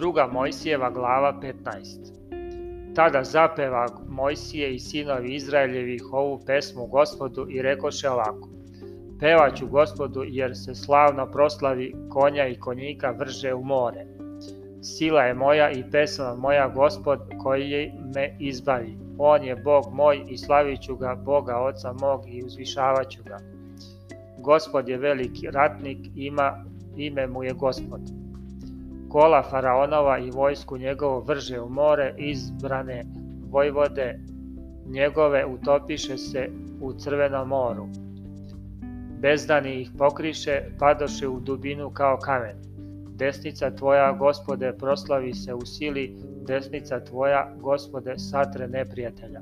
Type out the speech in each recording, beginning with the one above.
druga Mojsijeva glava 15. Tada zapeva Mojsije i sinovi Izraeljevih ovu pesmu gospodu i rekoše ovako. Pevaću gospodu jer se slavno proslavi konja i konjika vrže u more. Sila je moja i pesma moja gospod koji me izbavi. On je Bog moj i slaviću ga, Boga oca mog i uzvišavaću ga. Gospod je veliki ratnik, ima, ime mu je gospod kola Faraonova i vojsku njegovu vrže u more, izbrane vojvode njegove utopiše se u crvenom moru. Bezdani ih pokriše, padoše u dubinu kao kamen. Desnica tvoja, gospode, proslavi se u sili, desnica tvoja, gospode, satre neprijatelja.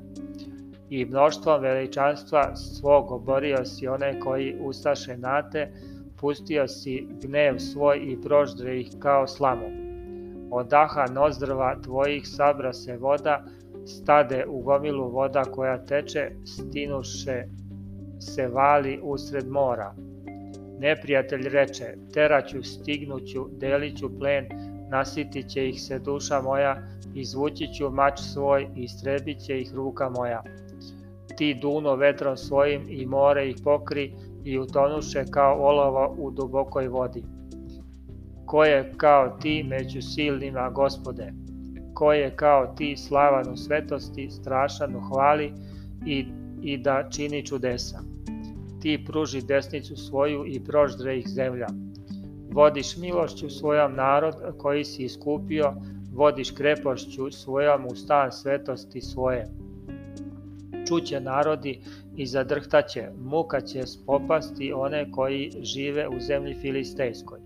I mnoštvom veličanstva svog oborio si one koji ustaše nate, Pustio si gnev svoj i proždre ih kao slamu. Od daha nozdrava tvojih sabra se voda, stade u gomilu voda koja teče, stinuše se vali usred mora. Neprijatelj reče, teraću, stignuću, deliću plen, nasitit će ih se duša moja, izvući ću mač svoj, istrebit će ih ruka moja. Ti duno vetrom svojim i more ih pokri, i utonuše kao olova u dubokoj vodi. Ko je kao ti među silnima, gospode? Ko je kao ti slavan u svetosti, strašan u hvali i, i da čini čudesa? Ti pruži desnicu svoju i proždre ih zemlja. Vodiš milošću svojom narod koji si iskupio, vodiš krepošću svojom u stan svetosti svoje čuće narodi i zadrhtaće, muka će popasti one koji žive u zemlji filistejskoj.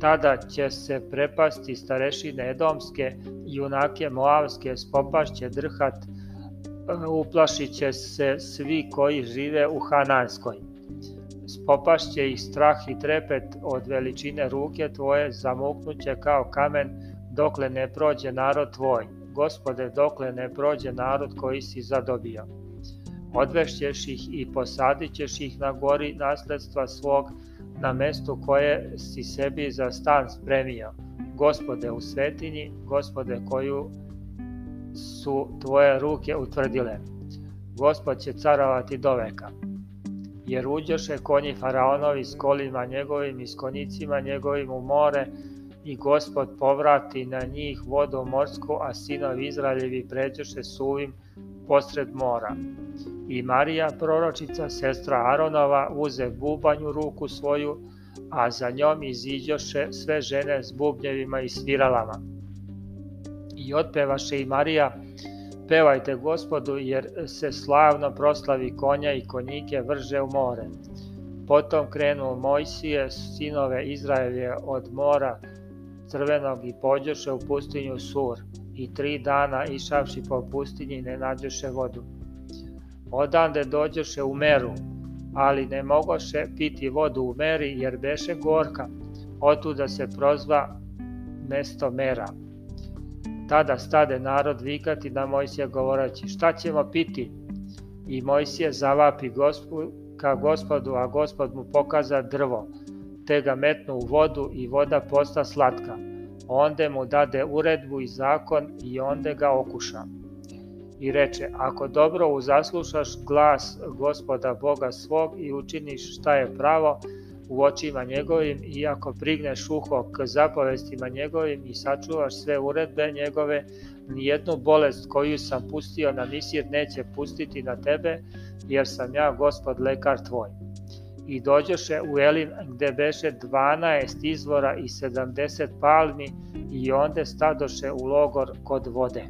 Tada će se prepasti starešine Edomske, junake Moavske, spopašće drhat, eh, uplašit će se svi koji žive u Hananskoj. Spopašće ih strah i trepet od veličine ruke tvoje, zamuknuće kao kamen dokle ne prođe narod tvoj. Gospode, dokle ne prođe narod koji si zadobio odvešćeš ih i posadit ćeš ih na gori nasledstva svog na mestu koje si sebi za stan spremio, gospode u svetinji, gospode koju su tvoje ruke utvrdile. Gospod će carovati do veka. Jer uđoše konji faraonovi s kolima njegovim i s konicima njegovim u more, i gospod povrati na njih vodu morsku, a sinovi Izraeljevi pređoše suvim posred mora. I Marija proročica, sestra Aronova, uze bubanju ruku svoju, a za njom iziđoše sve žene s bubnjevima i sviralama. I otpevaše i Marija, pevajte gospodu, jer se slavno proslavi konja i konjike vrže u more. Potom krenuo Mojsije, sinove Izraelje od mora crvenog i pođoše u pustinju Sur i tri dana išavši po pustinji ne nađoše vodu Odande dođoše u meru, ali ne mogoše piti vodu u meri jer beše gorka, otuda se prozva mesto mera. Tada stade narod vikati na Mojsija govoraći, šta ćemo piti? I Mojsije zavapi gospu, ka gospodu, a gospod mu pokaza drvo, te ga metnu u vodu i voda posta slatka. Onde mu dade uredbu i zakon i onde ga okuša i reče, ako dobro uzaslušaš glas gospoda Boga svog i učiniš šta je pravo u očima njegovim i ako prigneš uho k zapovestima njegovim i sačuvaš sve uredbe njegove, nijednu bolest koju sam pustio na misir neće pustiti na tebe, jer sam ja gospod lekar tvoj. I dođeše u Elim gde beše 12 izvora i 70 palmi i onda stadoše u logor kod vode.